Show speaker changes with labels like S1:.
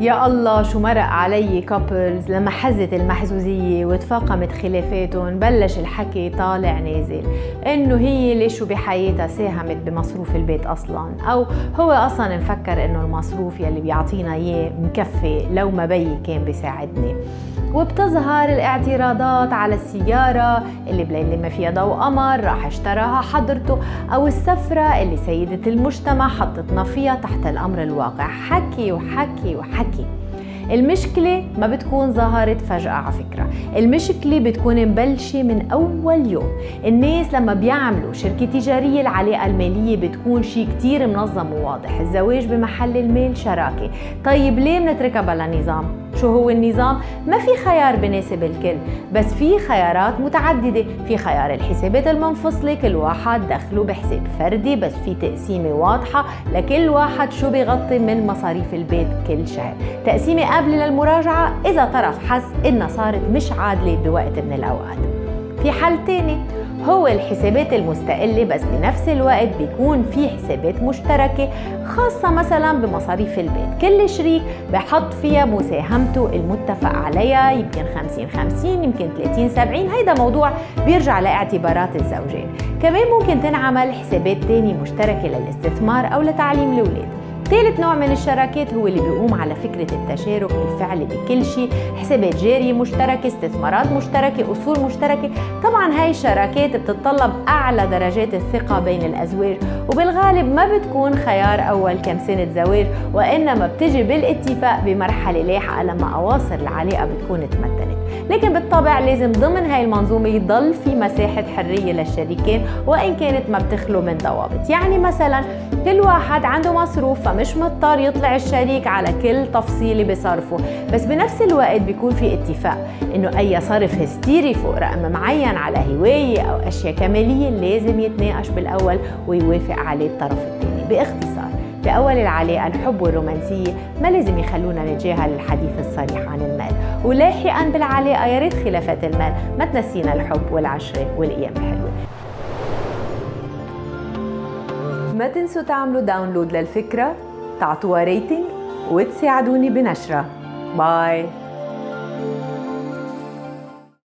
S1: يا الله شو مرق علي كابلز لما حزت المحزوزية وتفاقمت خلافاتهم بلش الحكي طالع نازل. إنه هي ليش بحياتها ساهمت بمصروف البيت أصلا. أو هو أصلا مفكر إنه المصروف يلي بيعطينا إياه مكفي لو ما بيي كان بيساعدني. وبتظهر الاعتراضات على السيارة اللي بليلة ما فيها ضوء قمر راح اشتراها حضرته. أو السفرة اللي سيدة المجتمع حطتنا فيها تحت الأمر الواقع. حكي وحكي وحكي. المشكلة ما بتكون ظهرت فجأة على فكرة. المشكلة بتكون مبلشة من أول يوم. الناس لما بيعملوا شركة تجارية العلاقة المالية بتكون شيء كتير منظم وواضح. الزواج بمحل المال شراكة. طيب ليه بنتركها بلا نظام؟ شو هو النظام؟ ما في خيار بناسب الكل بس في خيارات متعددة. في خيار الحسابات المنفصلة كل واحد دخله بحساب فردي بس في تقسيمة واضحة لكل واحد شو بيغطي من مصاريف البيت كل شهر. تقسيمة قابلة للمراجعة إذا طرف حس إنها صارت مش عادلة بوقت من الأوقات. في حل تاني. هو الحسابات المستقلة بس بنفس الوقت بيكون في حسابات مشتركة خاصة مثلا بمصاريف البيت. كل شريك بحط فيها مساهمته المتفق عليها يمكن 50 50 يمكن 30 70 هيدا موضوع بيرجع لاعتبارات الزوجين. كمان ممكن تنعمل حسابات تانية مشتركة للاستثمار أو لتعليم الأولاد. ثالث نوع من الشراكات هو اللي بيقوم على فكرة التشارك الفعلي بكل شيء حسابات جارية مشتركة استثمارات مشتركة أصول مشتركة. طبعا هاي الشراكات بتتطلب أعلى درجات الثقة بين الأزواج وبالغالب ما بتكون خيار أول كم سنة زواج وإنما بتجي بالاتفاق بمرحلة لاحقة لما أواصر العلاقة بتكون تمدنت لكن بالطبع لازم ضمن هاي المنظومة يضل في مساحة حرية للشريكين وإن كانت ما بتخلو من ضوابط. يعني مثلا كل واحد عنده مصروف فمش مضطر يطلع الشريك على كل تفصيلة بصرفه. بس بنفس الوقت بيكون في اتفاق إنه أي صرف هستيري فوق رقم معين على هواية أو أشياء كمالية لازم يتناقش بالأول ويوافق عليه الطرف الثاني بإختصار بأول العلاقة الحب والرومانسية ما لازم يخلونا نتجاهل الحديث الصريح عن المال. ولاحقا بالعلاقة يا ريت خلافات المال ما تنسينا الحب والعشرة والأيام الحلوة. ما تنسوا تعملوا download للفكرة تعطوها rating وتساعدوني بنشرها bye